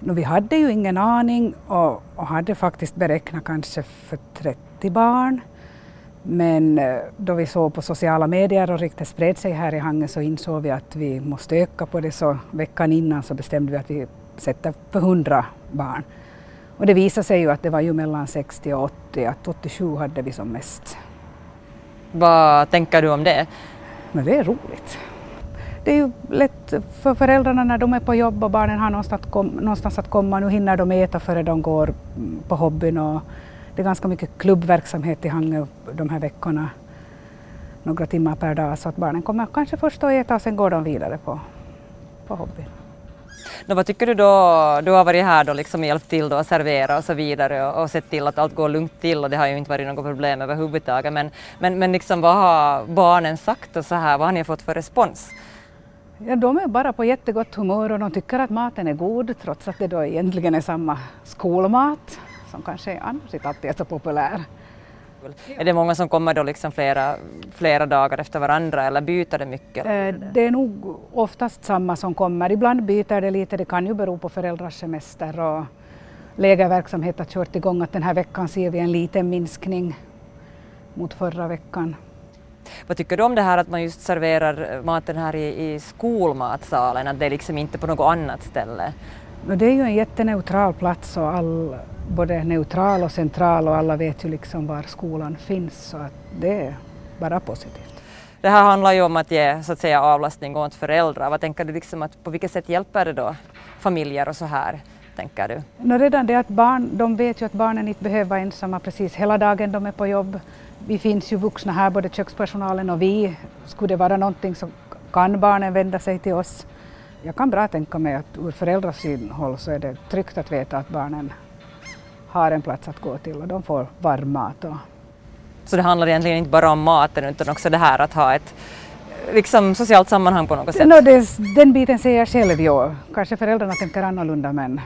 No, vi hade ju ingen aning och, och hade faktiskt beräknat kanske för 30 barn. Men eh, då vi såg på sociala medier och ryktet spred sig här i Hangen så insåg vi att vi måste öka på det så veckan innan så bestämde vi att vi sätter för 100 barn. Och det visade sig ju att det var ju mellan 60 och 80, att 87 hade vi som mest. Vad tänker du om det? Men det är roligt. Det är ju lätt för föräldrarna när de är på jobb och barnen har någonstans att, kom, någonstans att komma. Nu hinner de äta före de går på hobbyn och det är ganska mycket klubbverksamhet i Hangö de här veckorna. Några timmar per dag så att barnen kommer kanske först att äta och sen går de vidare på, på hobbyn. No, vad tycker du då, du har varit här då liksom hjälpt till då att servera och så vidare och, och sett till att allt går lugnt till och det har ju inte varit något problem överhuvudtaget men, men, men liksom, vad har barnen sagt och så här, vad har ni fått för respons? Ja, de är bara på jättegott humör och de tycker att maten är god trots att det då egentligen är samma skolmat som kanske annars inte alltid är så populär. Är det många som kommer då liksom flera, flera dagar efter varandra eller byter det mycket? Eh, det är nog oftast samma som kommer. Ibland byter det lite, det kan ju bero på föräldrars semester och lägerverksamhet har kört igång att den här veckan ser vi en liten minskning mot förra veckan. Vad tycker du om det här att man just serverar maten här i, i skolmatsalen, att det är liksom inte på något annat ställe? Det är ju en jätteneutral plats och all, både neutral och central och alla vet ju liksom var skolan finns så att det är bara positivt. Det här handlar ju om att ge så att säga avlastning åt föräldrar. Vad tänker du liksom att på vilket sätt hjälper det då familjer och så här? Tänker du? No, redan det att barn, de vet ju att barnen inte behöver vara ensamma precis hela dagen de är på jobb. Vi finns ju vuxna här, både kökspersonalen och vi. Skulle det vara någonting så kan barnen vända sig till oss. Jag kan bra tänka mig att ur föräldrasynhåll så är det tryggt att veta att barnen har en plats att gå till och de får varm mat. Och... Så det handlar egentligen inte bara om maten utan också det här att ha ett liksom, socialt sammanhang på något sätt? No, det, den biten ser jag själv, ja. Kanske föräldrarna tänker annorlunda men